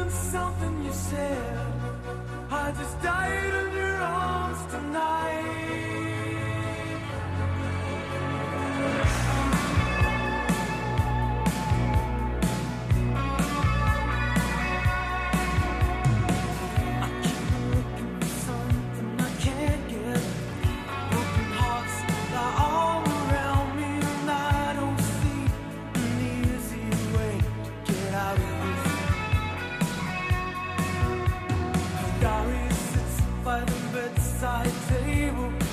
in something you said. I just died in your arms tonight. bedside table.